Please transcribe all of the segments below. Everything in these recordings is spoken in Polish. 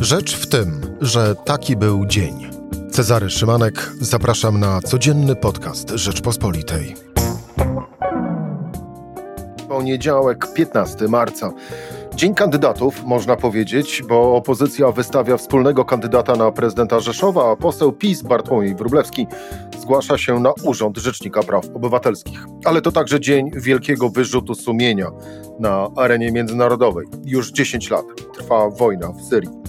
Rzecz w tym, że taki był dzień. Cezary Szymanek, zapraszam na codzienny podcast Rzeczpospolitej. Poniedziałek, 15 marca. Dzień kandydatów, można powiedzieć, bo opozycja wystawia wspólnego kandydata na prezydenta Rzeszowa, a poseł PiS Bartłomiej Wróblewski zgłasza się na Urząd Rzecznika Praw Obywatelskich. Ale to także dzień wielkiego wyrzutu sumienia na arenie międzynarodowej. Już 10 lat trwa wojna w Syrii.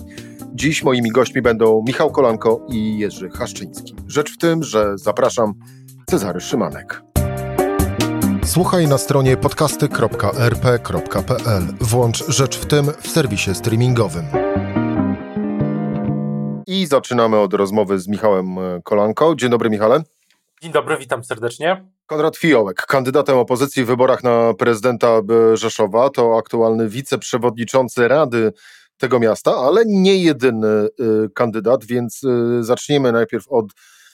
Dziś moimi gośćmi będą Michał Kolanko i Jerzy Haszczyński. Rzecz w tym, że zapraszam Cezary Szymanek. Słuchaj na stronie podcasty.rp.pl. Włącz Rzecz w tym w serwisie streamingowym. I zaczynamy od rozmowy z Michałem Kolanko. Dzień dobry, Michale. Dzień dobry, witam serdecznie. Konrad Fiołek, kandydatem opozycji w wyborach na prezydenta Rzeszowa, to aktualny wiceprzewodniczący Rady tego miasta, ale nie jedyny y, kandydat, więc y, zaczniemy najpierw od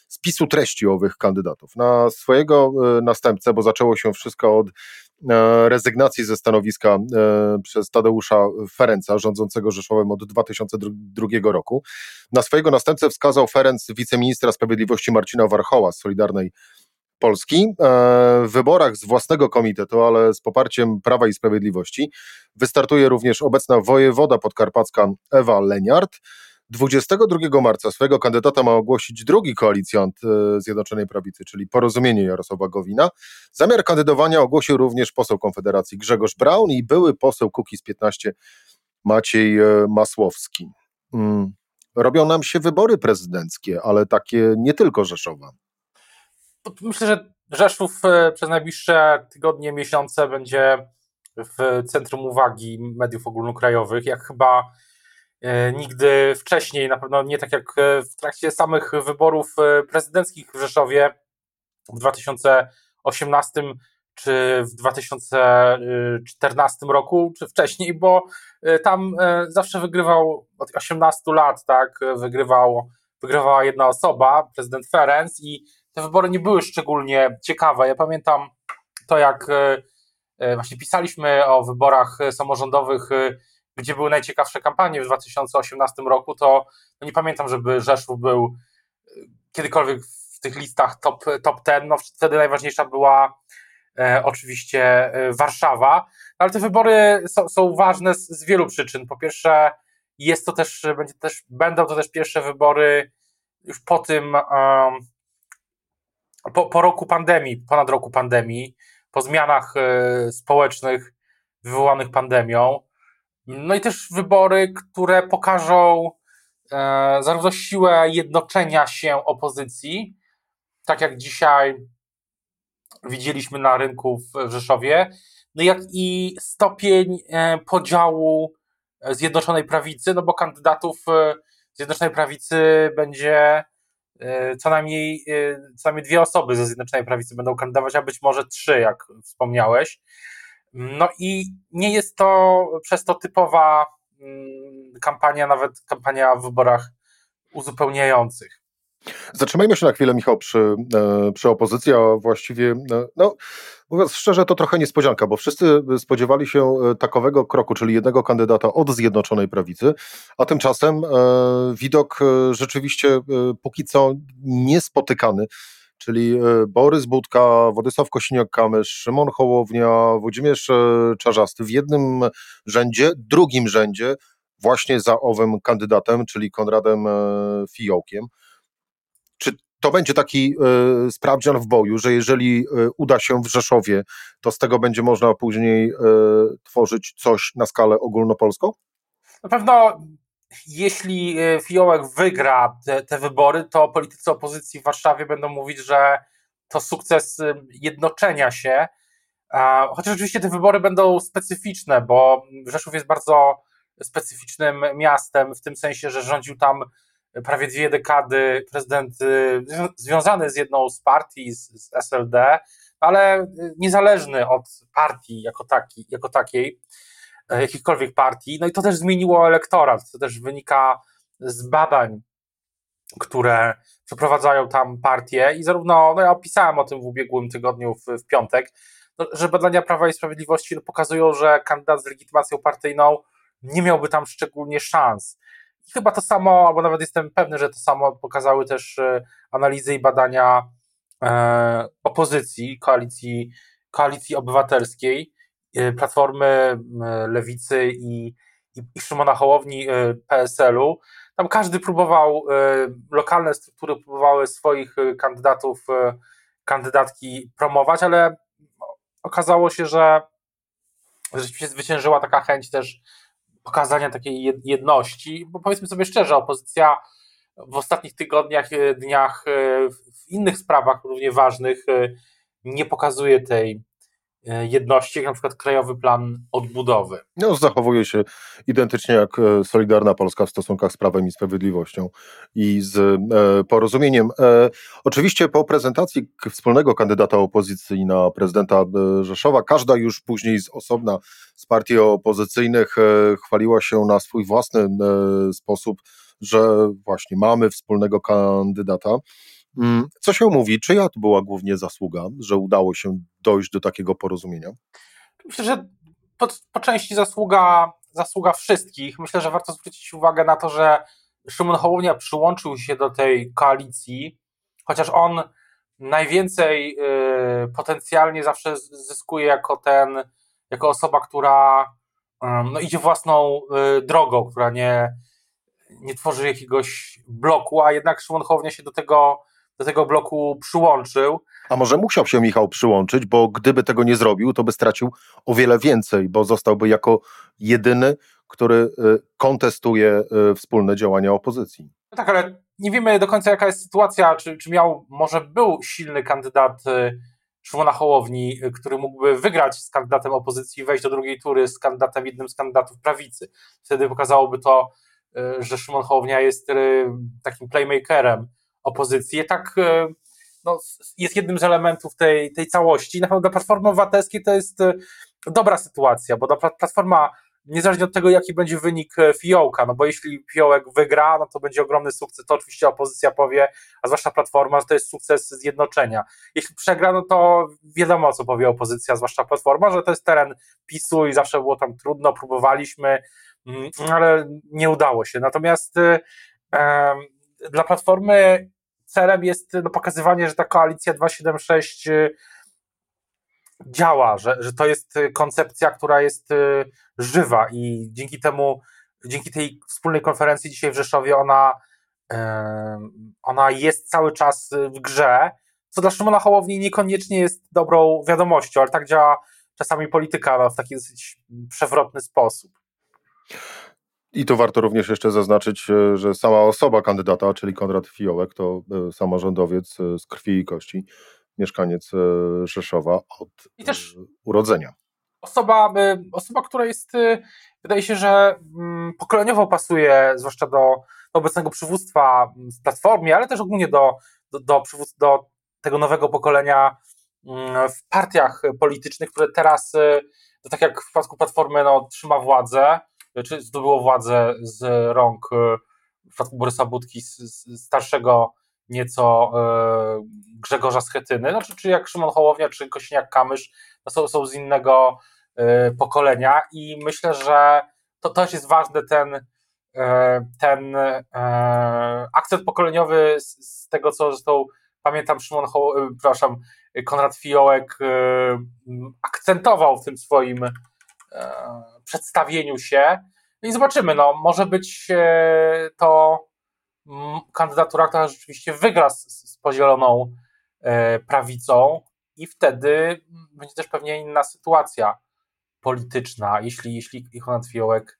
spisu treści owych kandydatów. Na swojego y, następcę, bo zaczęło się wszystko od e, rezygnacji ze stanowiska e, przez Tadeusza Ferenca, rządzącego Rzeszowem od 2002 roku. Na swojego następcę wskazał Ferenc wiceministra sprawiedliwości Marcina Warchoła z Solidarnej Polski e, w wyborach z własnego komitetu, ale z poparciem Prawa i Sprawiedliwości. Wystartuje również obecna wojewoda podkarpacka Ewa Leniart. 22 marca swojego kandydata ma ogłosić drugi koalicjant e, Zjednoczonej Prawicy, czyli Porozumienie Jarosława Gowina. Zamiar kandydowania ogłosił również poseł Konfederacji Grzegorz Braun i były poseł Kukiz 15 Maciej e, Masłowski. Mm. Robią nam się wybory prezydenckie, ale takie nie tylko Rzeszowa. Myślę, że Rzeszów e, przez najbliższe tygodnie, miesiące będzie w centrum uwagi mediów ogólnokrajowych, jak chyba e, nigdy wcześniej, na pewno nie tak jak e, w trakcie samych wyborów prezydenckich w Rzeszowie w 2018 czy w 2014 roku, czy wcześniej, bo tam zawsze wygrywał od 18 lat, tak, wygrywał, wygrywała jedna osoba, prezydent Ferenc i te wybory nie były szczególnie ciekawe. Ja pamiętam to, jak e, e, właśnie pisaliśmy o wyborach samorządowych, e, gdzie były najciekawsze kampanie w 2018 roku, to no nie pamiętam, żeby Rzeszów był kiedykolwiek w tych listach top, top ten. No wtedy najważniejsza była oczywiście Warszawa, ale te wybory są, są ważne z, z, wielu przyczyn. Po pierwsze, jest to też, będzie też, będą to też pierwsze wybory już po tym, um, po, po roku pandemii, ponad roku pandemii, po zmianach e, społecznych wywołanych pandemią, no i też wybory, które pokażą e, zarówno siłę jednoczenia się opozycji, tak jak dzisiaj widzieliśmy na rynku w Rzeszowie, no jak i stopień e, podziału Zjednoczonej Prawicy, no bo kandydatów Zjednoczonej Prawicy będzie co najmniej, e, co najmniej dwie osoby ze Zjednoczonej Prawicy będą kandydować, a być może trzy, jak wspomniałeś. No i nie jest to przez to typowa mm, kampania, nawet kampania w wyborach uzupełniających. Zatrzymajmy się na chwilę, Michał, przy, e, przy opozycji, a właściwie, e, no, mówiąc szczerze, to trochę niespodzianka, bo wszyscy spodziewali się e, takowego kroku, czyli jednego kandydata od Zjednoczonej Prawicy, a tymczasem e, widok rzeczywiście póki co niespotykany, czyli Borys Budka, Władysław Kosiniak-Kamysz, Szymon Hołownia, Włodzimierz Czarzasty w jednym rzędzie, drugim rzędzie, właśnie za owym kandydatem, czyli Konradem Fiołkiem. To będzie taki y, sprawdzian w boju, że jeżeli y, uda się w Rzeszowie, to z tego będzie można później y, tworzyć coś na skalę ogólnopolską? Na pewno jeśli Fiołek wygra te, te, wybory, to politycy opozycji w Warszawie będą mówić, że to sukces jednoczenia się. Chociaż oczywiście te wybory będą specyficzne, bo Rzeszów jest bardzo specyficznym miastem, w tym sensie, że rządził tam prawie dwie dekady prezydent y, związany z jedną z partii, z, z SLD, ale niezależny od partii jako, taki, jako takiej, e, jakichkolwiek partii. No i to też zmieniło elektorat, to też wynika z badań, które przeprowadzają tam partie i zarówno, no ja opisałem o tym w ubiegłym tygodniu w, w piątek, no, że badania Prawa i Sprawiedliwości no, pokazują, że kandydat z legitymacją partyjną nie miałby tam szczególnie szans. Chyba to samo, albo nawet jestem pewny, że to samo pokazały też analizy i badania opozycji, koalicji, koalicji obywatelskiej, Platformy, Lewicy i, i, i Szymona Hołowni PSL-u. Tam każdy próbował, lokalne struktury próbowały swoich kandydatów, kandydatki promować, ale okazało się, że rzeczywiście zwyciężyła taka chęć też pokazania takiej jedności, bo powiedzmy sobie szczerze, opozycja w ostatnich tygodniach, e, dniach e, w innych sprawach równie ważnych e, nie pokazuje tej jedności, jak na przykład Krajowy Plan Odbudowy. No, zachowuje się identycznie jak e, Solidarna Polska w stosunkach z Prawem i Sprawiedliwością i z e, porozumieniem. E, oczywiście po prezentacji wspólnego kandydata opozycji na prezydenta e, Rzeszowa, każda już później z osobna z partii opozycyjnych e, chwaliła się na swój własny sposób, że właśnie mamy wspólnego kandydata. Mm, co się mówi? Czyja to była głównie zasługa, że udało się dojść do takiego porozumienia? Myślę, że po, po części zasługa, zasługa wszystkich. Myślę, że warto zwrócić uwagę na to, że Szymon Hołownia przyłączył się do tej koalicji, chociaż on najwięcej y, potencjalnie zawsze zyskuje jako ten, jako osoba, która y, no, idzie własną y, drogą, która nie, nie tworzy jakiegoś bloku, a jednak Szymon Hołownia się do tego do tego bloku przyłączył. A może musiał się Michał przyłączyć, bo gdyby tego nie zrobił, to by stracił o wiele więcej, bo zostałby jako jedyny, który y, kontestuje y, wspólne działania opozycji. No tak, ale nie wiemy do końca, jaka jest sytuacja, czy, czy miał, może był silny kandydat y, Szymona Hołowni, który mógłby wygrać z kandydatem opozycji, wejść do drugiej tury z kandydatem, jednym z kandydatów prawicy. Wtedy pokazałoby to, że Szymon Hołownia jest takim playmakerem opozycji, tak e, no, jest jednym z elementów tej, tej całości. Na pewno dla Platformy Obywatelskiej to jest e, dobra sytuacja, bo dla Platforma niezależnie od tego, jaki będzie wynik e, Fiołka, no bo jeśli Fiołek wygra, no to będzie ogromny sukces, to oczywiście opozycja powie, a zwłaszcza Platforma, że to jest sukces zjednoczenia. Jeśli przegra, no to wiadomo, co powie opozycja, zwłaszcza Platforma, że to jest teren PiSu i zawsze było tam trudno, próbowaliśmy, mm, ale nie udało się. Natomiast dla Platformy celem jest no, pokazywanie, że ta koalicja 276 y, działa, że, że to jest koncepcja, która jest y, żywa i dzięki temu, dzięki tej wspólnej konferencji dzisiaj w Rzeszowie ona, ona jest cały czas w grze, co dla Szymona Hołowni niekoniecznie jest dobrą wiadomością, ale tak działa czasami polityka no, w taki dosyć przewrotny sposób. I to warto również jeszcze zaznaczyć, e, że sama osoba kandydata, czyli Konrad Fiołek, to e, samorządowiec e, z krwi i kości, mieszkaniec Rzeszowa od urodzenia. Osoba, osoba, która jest, wydaje się, że mm, pokoleniowo pasuje, zwłaszcza do, do obecnego przywództwa w Platformie, ale też ogólnie do, do, do, do tego nowego pokolenia mm, w partiach politycznych, które teraz, tak jak w przypadku Platformy, no, trzyma władzę, czy zdobyło władzę z rąk e, w przypadku Borysa Budki starszego nieco e, Grzegorza Schetyny, znaczy, czy jak Szymon Hołownia, czy Kośniak-Kamysz, no są, są z innego e, pokolenia i myślę, że to też jest ważne ten, ten akcent pokoleniowy z, tego, co zresztą pamiętam Szymon Ho, przepraszam, Konrad Fiołek akcentował w tym swoim przedstawieniu się. I zobaczymy, no, może być e, to mm, kandydatura, która rzeczywiście wygra z, z podzieloną e, prawicą i wtedy będzie też pewnie inna sytuacja polityczna, jeśli, jeśli Konrad Fiołek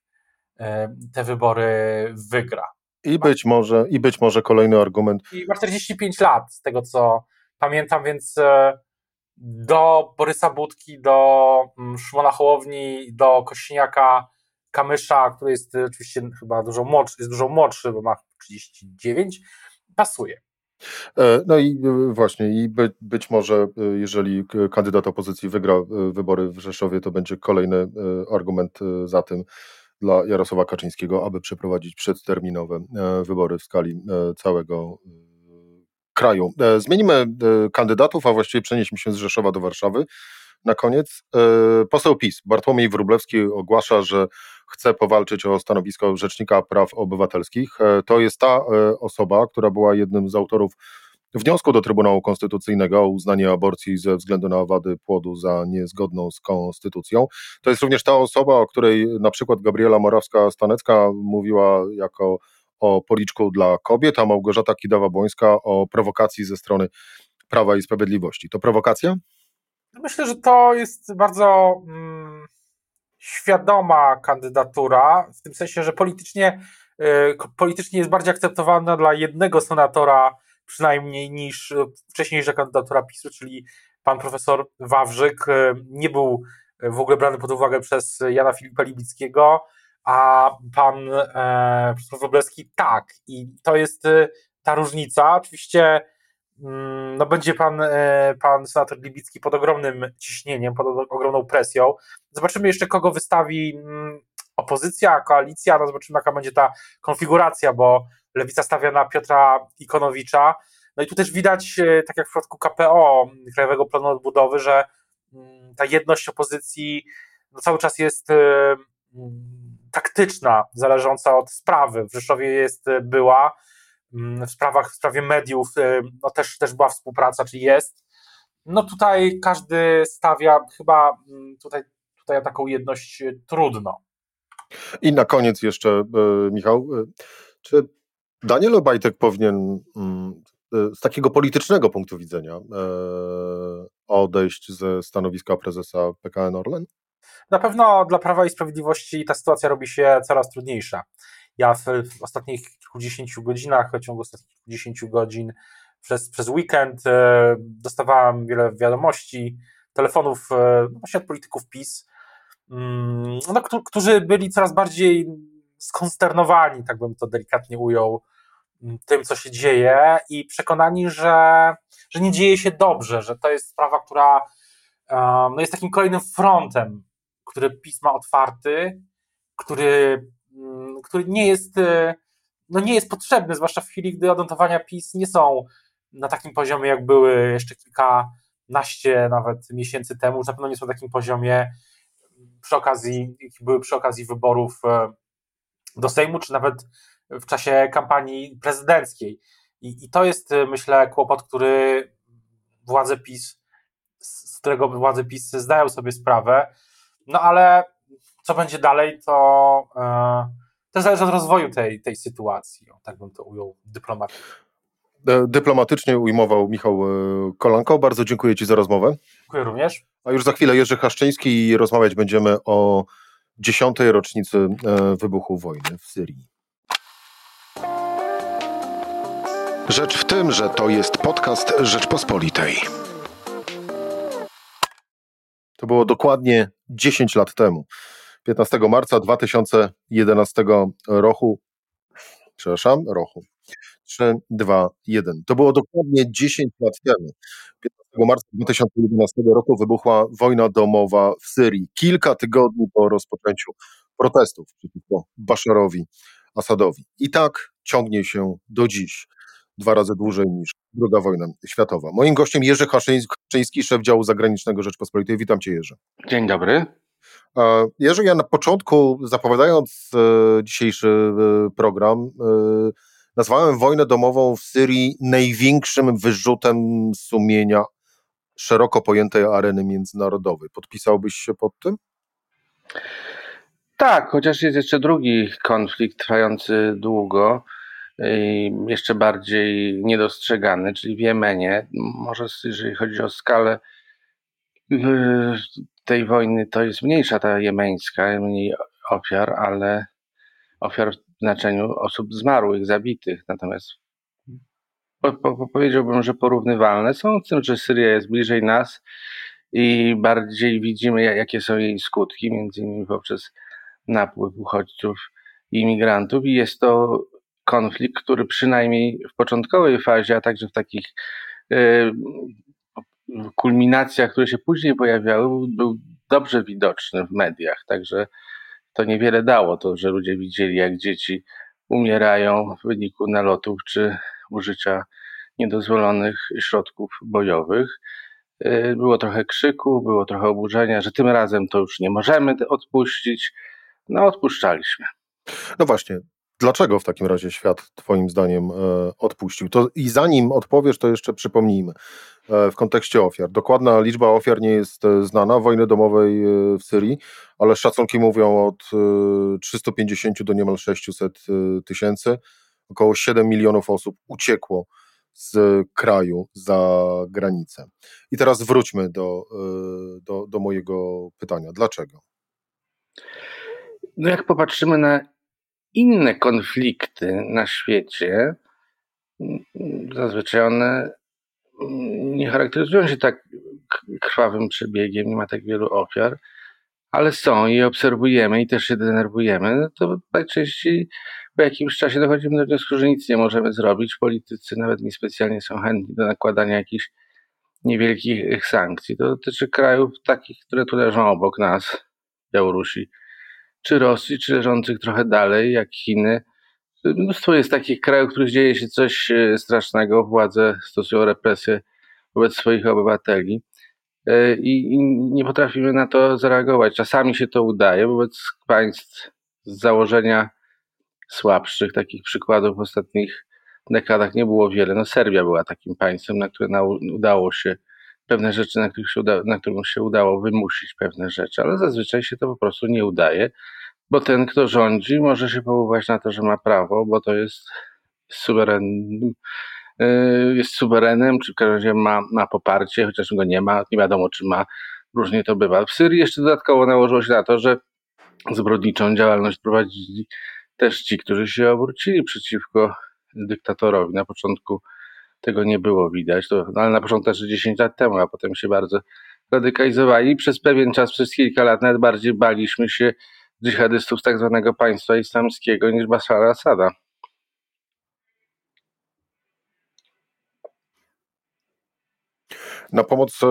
e, te wybory wygra. I być może, i być może kolejny argument. I ma 45 lat, z tego co pamiętam, więc do Borysa Budki, do mm, Szymona Hołowni, do Kośniaka Kamysza, który jest oczywiście chyba dużo młodszy, jest dużo młodszy, bo ma 39, pasuje. E, no i e, właśnie, i by, być może, e, jeżeli kandydat opozycji wygra wybory w Rzeszowie, to będzie kolejny argument za tym dla Jarosława Kaczyńskiego, aby przeprowadzić przedterminowe wybory w skali całego kraju. E, zmienimy e, kandydatów, a właściwie przenieśmy się z Rzeszowa do Warszawy. Na koniec e, poseł PiS Bartłomiej Wróblewski ogłasza, że chce powalczyć o stanowisko Rzecznika Praw Obywatelskich. To jest ta osoba, która była jednym z autorów wniosku do Trybunału Konstytucyjnego o uznanie aborcji ze względu na wady płodu za niezgodną z konstytucją. To jest również ta osoba, o której na przykład Gabriela Morawska-Stanecka mówiła jako o policzku dla kobiet, a Małgorzata Kidawa-Błońska o prowokacji ze strony Prawa i Sprawiedliwości. To prowokacja? Myślę, że to jest bardzo mm, świadoma kandydatura, w tym sensie, że politycznie, y, politycznie jest bardziej akceptowalna dla jednego senatora przynajmniej niż wcześniejsza kandydatura PiSu, czyli pan profesor Wawrzyk y, nie był w ogóle brany pod uwagę przez Jana Filipa Libickiego, a pan e, profesor Wróblewski tak. I to jest y, ta różnica. Oczywiście mm, no będzie pan, e, pan senator Libicki pod ogromnym ciśnieniem, pod ogromną presją. Zobaczymy jeszcze, kogo wystawi mm, opozycja, koalicja, no zobaczymy, jaka będzie ta konfiguracja, bo Lewica stawia na Piotra Ikonowicza. No i tu też widać, e, tak jak w przypadku KPO, Krajowego Planu Odbudowy, że mm, ta jedność opozycji no cały czas jest e, taktyczna, zależąca od sprawy. W Rzeszowie jest, e, była, mm, w sprawach, w sprawie mediów no też, też była współpraca, czy jest. No tutaj każdy stawia chyba tutaj, tutaj taką jedność trudno. I na koniec jeszcze, Michał, czy Daniel Obajtek powinien mm, e, z takiego politycznego punktu widzenia e, odejść ze stanowiska prezesa PKN Orlen? Na pewno dla Prawa i Sprawiedliwości ta sytuacja robi się coraz trudniejsza. Ja w, ostatnich kilkudziesięciu godzinach, w ciągu ostatnich kilkudziesięciu godzin przez, przez weekend e, dostawałem wiele wiadomości, telefonów właśnie od polityków PiS, mm, no, którzy byli coraz bardziej skonsternowani, tak bym to delikatnie ujął, tym, co się dzieje i przekonani, że, że nie dzieje się dobrze, że to jest sprawa, która no jest takim kolejnym frontem, który PiS ma otwarty, który, mm, który nie jest e, no nie jest potrzebny, zwłaszcza w chwili, gdy odnotowania PiS nie są na takim poziomie, jak były jeszcze kilkanaście nawet miesięcy temu, już na pewno nie są na takim poziomie przy okazji, były przy okazji wyborów e, do Sejmu, czy nawet w czasie kampanii prezydenckiej. I, i to jest, y, myślę, kłopot, który władze PiS, z którego władze PiS zdają sobie sprawę. No ale co będzie dalej, to, yy, to zależy od rozwoju tej, tej sytuacji. O, tak bym to ujął dyplomatycznie. Dyplomatycznie ujmował Michał e, Kolanko. Bardzo dziękuję Ci za rozmowę. Dziękuję również. A już za chwilę Jerzy Haszczyński i rozmawiać będziemy o dziesiątej rocznicy e, wybuchu wojny w Syrii. Rzecz w tym, że to jest podcast Rzeczpospolitej. To było dokładnie 10 lat temu. 15 marca 2011 roku. Przepraszam, roku. 3, 2, 1. To było dokładnie 10 lat temu. 15 marca 2011 roku wybuchła wojna domowa w Syrii. Kilka tygodni po rozpoczęciu protestów przeciwko Basharowi Asadowi. I tak ciągnie się do dziś dwa razy dłużej niż II wojna światowa. Moim gościem Jerzy Haszyński, szef działu zagranicznego Rzeczpospolitej. Witam Cię Jerzy. Dzień dobry. Jerzy, ja na początku zapowiadając e, dzisiejszy e, program e, nazwałem wojnę domową w Syrii największym wyrzutem sumienia szeroko pojętej areny międzynarodowej. Podpisałbyś się pod tym? Tak, chociaż jest jeszcze drugi konflikt trwający długo jeszcze bardziej niedostrzegany, czyli w Jemenie. Może jeżeli chodzi o skalę tej wojny, to jest mniejsza ta jemeńska, mniej ofiar, ale ofiar w znaczeniu osób zmarłych, zabitych. Natomiast po, po, powiedziałbym, że porównywalne są z tym, że Syria jest bliżej nas i bardziej widzimy, jakie są jej skutki, między innymi poprzez napływ uchodźców i imigrantów i jest to konflikt, który przynajmniej w początkowej fazie, a także w takich e, kulminacjach, które się później pojawiały, był dobrze widoczny w mediach. Także to niewiele dało, to, że ludzie widzieli, jak dzieci umierają w wyniku nalotów czy użycia niedozwolonych środków bojowych. E, było trochę krzyku, było trochę oburzenia, że tym razem to już nie możemy odpuścić, no odpuszczaliśmy. No właśnie, dlaczego w takim razie świat Twoim zdaniem e, odpuścił? To I zanim odpowiesz, to jeszcze przypomnijmy e, w kontekście ofiar. Dokładna liczba ofiar nie jest e, znana wojny domowej w Syrii, ale szacunki mówią od 350 do niemal 600 tysięcy. Około 7 milionów osób uciekło z kraju za granicę. I teraz wróćmy do, do, do mojego pytania. Dlaczego? No jak popatrzymy na inne konflikty na świecie, zazwyczaj one nie charakteryzują się tak krwawym przebiegiem, nie ma tak wielu ofiar, ale są i obserwujemy i też się denerwujemy, no to najczęściej po jakimś czasie dochodzimy do wniosku, że nic nie możemy zrobić. Politycy nawet niespecjalnie są chętni do nakładania jakichś niewielkich sankcji. To dotyczy krajów takich, które tu leżą obok nas, Białorusi, czy Rosji, czy leżących trochę dalej, jak Chiny. Mnóstwo jest takich krajów, w których dzieje się coś e, strasznego, władze stosują represje wobec swoich obywateli e, i, nie potrafimy na to zareagować. Czasami się to udaje wobec państw z założenia słabszych. Takich przykładów w ostatnich dekadach nie było wiele. No Serbia była takim państwem, na które udało się pewne rzeczy, na których się, uda, na się udało wymusić pewne rzeczy, ale zazwyczaj się to po prostu nie udaje, bo ten, kto rządzi, może się powoływać na to, że ma prawo, bo to jest suwerennym, jest suwerenem, czy w każdym razie ma, ma poparcie, chociaż go nie ma, nie wiadomo czy ma, różnie to bywa. W Syrii jeszcze dodatkowo nałożyło się na to, że zbrodniczą działalność prowadzili też ci, którzy się obrócili przeciwko dyktatorowi. Na początku tego nie było widać, to, no ale na początku też 10 lat temu, a potem się bardzo radykalizowali. Przez pewien czas, przez kilka lat nawet bardziej baliśmy się dżihadystów z tak zwanego państwa islamskiego niż Bashara Asada. Na pomoc e,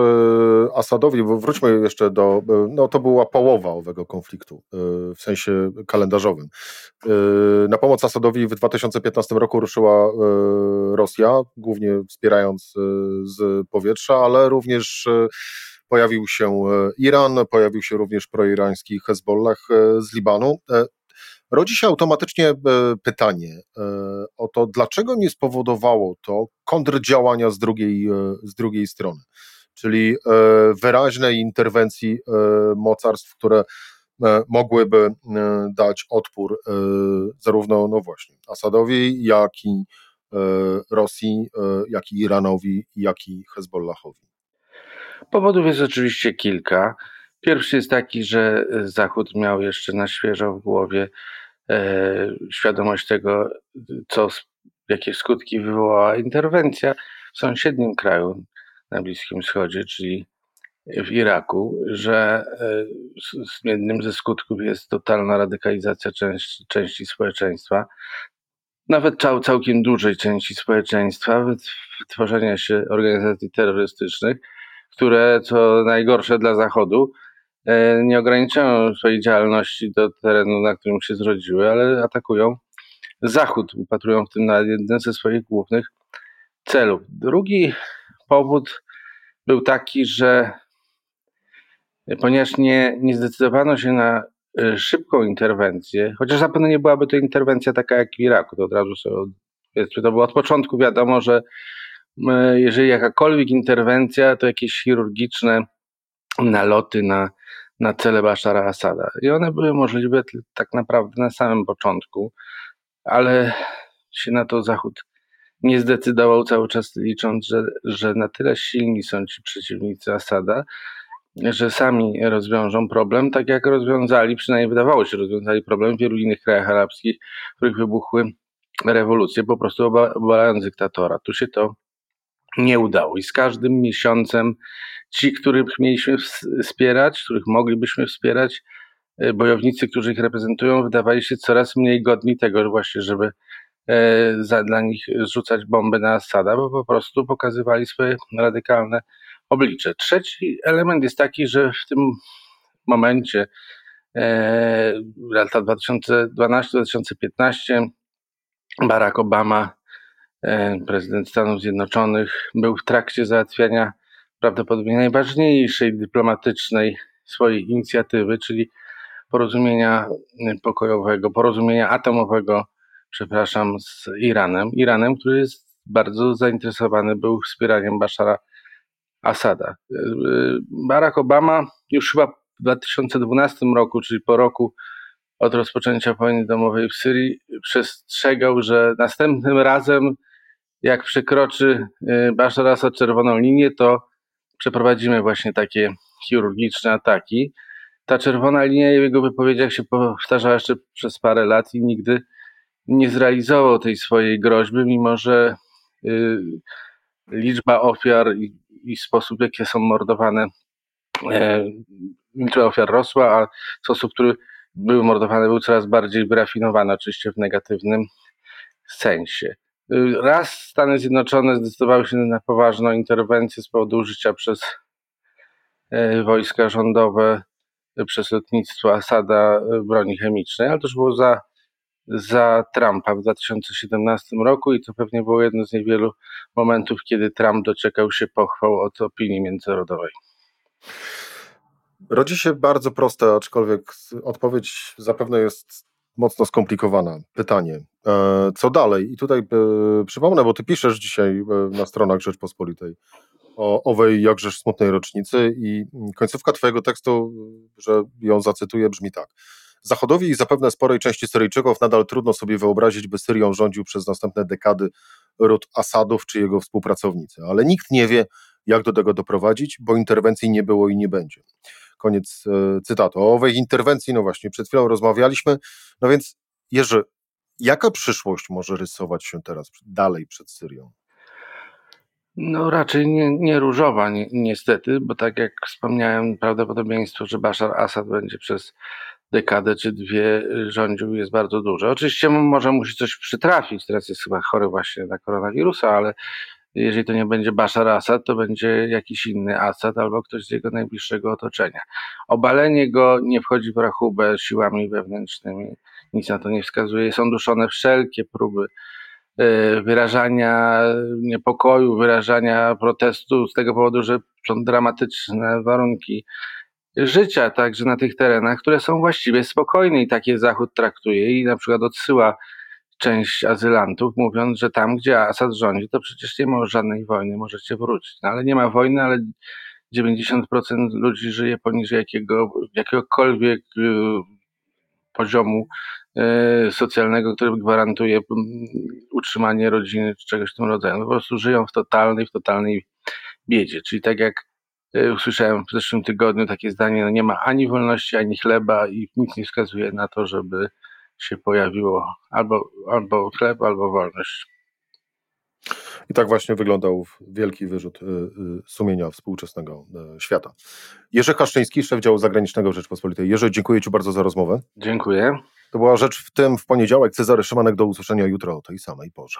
Asadowi, wróćmy jeszcze do, e, no to była połowa owego konfliktu e, w sensie kalendarzowym. Na pomoc Asadowi w 2015 roku ruszyła Rosja, głównie wspierając z powietrza, ale również pojawił się Iran, pojawił się również proirański Hezbollah z Libanu. Rodzi się automatycznie pytanie o to, dlaczego nie spowodowało to kontrdziałania z drugiej, z drugiej strony czyli e, wyraźnej interwencji e, mocarstw, które e, mogłyby dać odpór zarówno, no właśnie, Asadowi, jak i Rosji, jak i Iranowi, jak i Hezbollahowi. Powodów jest oczywiście kilka. Pierwszy jest taki, że Zachód miał jeszcze na świeżo w głowie e, świadomość tego, co, jakie skutki wywołała interwencja w sąsiednim kraju, na Bliskim Wschodzie, czyli w Iraku, że e, jednym ze skutków jest totalna radykalizacja części, części społeczeństwa, nawet całkiem dużej części społeczeństwa, wytworzenia się organizacji terrorystycznych, które, co najgorsze dla Zachodu, e, nie ograniczają swojej działalności do terenu, na którym się zrodziły, ale atakują Zachód, upatrują w tym na jeden ze swoich głównych celów. Drugi powód był taki, że ponieważ nie, nie zdecydowano się na e, szybką interwencję, chociaż zapewne nie byłaby to interwencja taka jak w Iraku, to od razu sobie, to było od początku wiadomo, że e, jeżeli jakakolwiek interwencja, to jakieś chirurgiczne naloty na, na cele Bashara Asada. I one były możliwe tak naprawdę na samym początku, ale się na to Zachód nie zdecydował cały czas licząc, że, że na tyle silni są ci przeciwnicy Asada, że sami rozwiążą problem, tak jak rozwiązali, przynajmniej wydawało się, rozwiązali problem w wielu innych krajach arabskich, w których wybuchły rewolucje, po prostu obalając dyktatora. Tu się to nie udało i z każdym miesiącem ci, których mieliśmy wspierać, których moglibyśmy wspierać, e, bojownicy, którzy ich reprezentują, wydawali się coraz mniej godni tego właśnie, żeby E, za, dla nich rzucać bomby na Asada, bo po prostu pokazywali swoje radykalne oblicze. Trzeci element jest taki, że w tym momencie e, lata 2012-2015 Barack Obama, prezydent Stanów Zjednoczonych, był w trakcie załatwiania prawdopodobnie najważniejszej dyplomatycznej swojej inicjatywy, czyli porozumienia pokojowego, porozumienia atomowego, przepraszam, z Iranem. Iranem, który jest bardzo zainteresowany był wspieraniem Bashara Asada. Barack Obama już chyba w 2012 roku, czyli po roku od rozpoczęcia wojny domowej w Syrii, przestrzegał, że następnym razem, jak przekroczy y, Bashar Assad czerwoną linię, to przeprowadzimy właśnie takie chirurgiczne ataki. Ta czerwona linia w jego wypowiedziach się powtarzała jeszcze przez parę lat i nigdy nie zrealizował tej swojej groźby, mimo że y, liczba ofiar i, i sposób, w jaki są mordowane, e, liczba ofiar rosła, a sposób, który były mordowane, był coraz bardziej wyrafinowany, oczywiście w negatywnym sensie. Raz Stany Zjednoczone zdecydowały się na poważną interwencję z powodu użycia przez e, wojska rządowe, przez lotnictwo Asada e, broni chemicznej, ale to już było za, za Trumpa w 2017 roku i to pewnie było jedno z niewielu momentów, kiedy Trump doczekał się pochwał od opinii międzynarodowej. Rodzi się bardzo proste, aczkolwiek odpowiedź zapewne jest mocno skomplikowana. Pytanie, e, co dalej? I tutaj e, przypomnę, bo ty piszesz dzisiaj e, na stronach Rzeczpospolitej o owej jakżeż smutnej rocznicy i końcówka twojego tekstu, że ją zacytuję, brzmi tak. Zachodowi i zapewne sporej części Syryjczyków nadal trudno sobie wyobrazić, by Syrią rządził przez następne dekady ród Asadów czy jego współpracownicy, ale nikt nie wie, jak do tego doprowadzić, bo interwencji nie było i nie będzie. Koniec e, cytatu. O owej interwencji, no właśnie, przed chwilą rozmawialiśmy. No więc, Jerzy, jaka przyszłość może rysować się teraz dalej przed Syrią? No raczej nie, nie różowa, ni niestety, bo tak jak wspomniałem, prawdopodobieństwo, że Bashar Assad będzie przez dekadę czy dwie rządził jest bardzo duże. Oczywiście może musi coś przytrafić, teraz jest chyba chory właśnie na koronawirusa, ale jeżeli to nie będzie Bashar Assad, to będzie jakiś inny Assad albo ktoś z jego najbliższego otoczenia. Obalenie go nie wchodzi w rachubę siłami wewnętrznymi, nic na to nie wskazuje. Są duszone wszelkie próby e, wyrażania niepokoju, wyrażania protestu z tego powodu, że są dramatyczne warunki życia także na tych terenach, które są właściwie spokojne i takie Zachód traktuje i na przykład odsyła część azylantów, mówiąc, że tam, gdzie Assad rządzi, to przecież nie ma żadnej wojny, możecie wrócić. No, ale nie ma wojny, ale 90% ludzi żyje poniżej jakiego, jakiegokolwiek y, poziomu y, socjalnego, który gwarantuje utrzymanie rodziny czy czegoś w tym rodzaju. Po prostu żyją w totalnej, w totalnej biedzie. Czyli tak jak y, usłyszałem w zeszłym tygodniu takie zdanie, no nie ma ani wolności, ani chleba i nic nie wskazuje na to, żeby się pojawiło albo, albo chleb, albo wolność. I tak właśnie wyglądał wielki wyrzut y, y, sumienia współczesnego y, świata. Jerzy Haszczyński, szef działu zagranicznego Rzeczpospolitej. Jerzy, dziękuję Ci bardzo za rozmowę. Dziękuję. To była rzecz w tym w poniedziałek. Cezary Szymanek, do usłyszenia jutro o tej samej porze.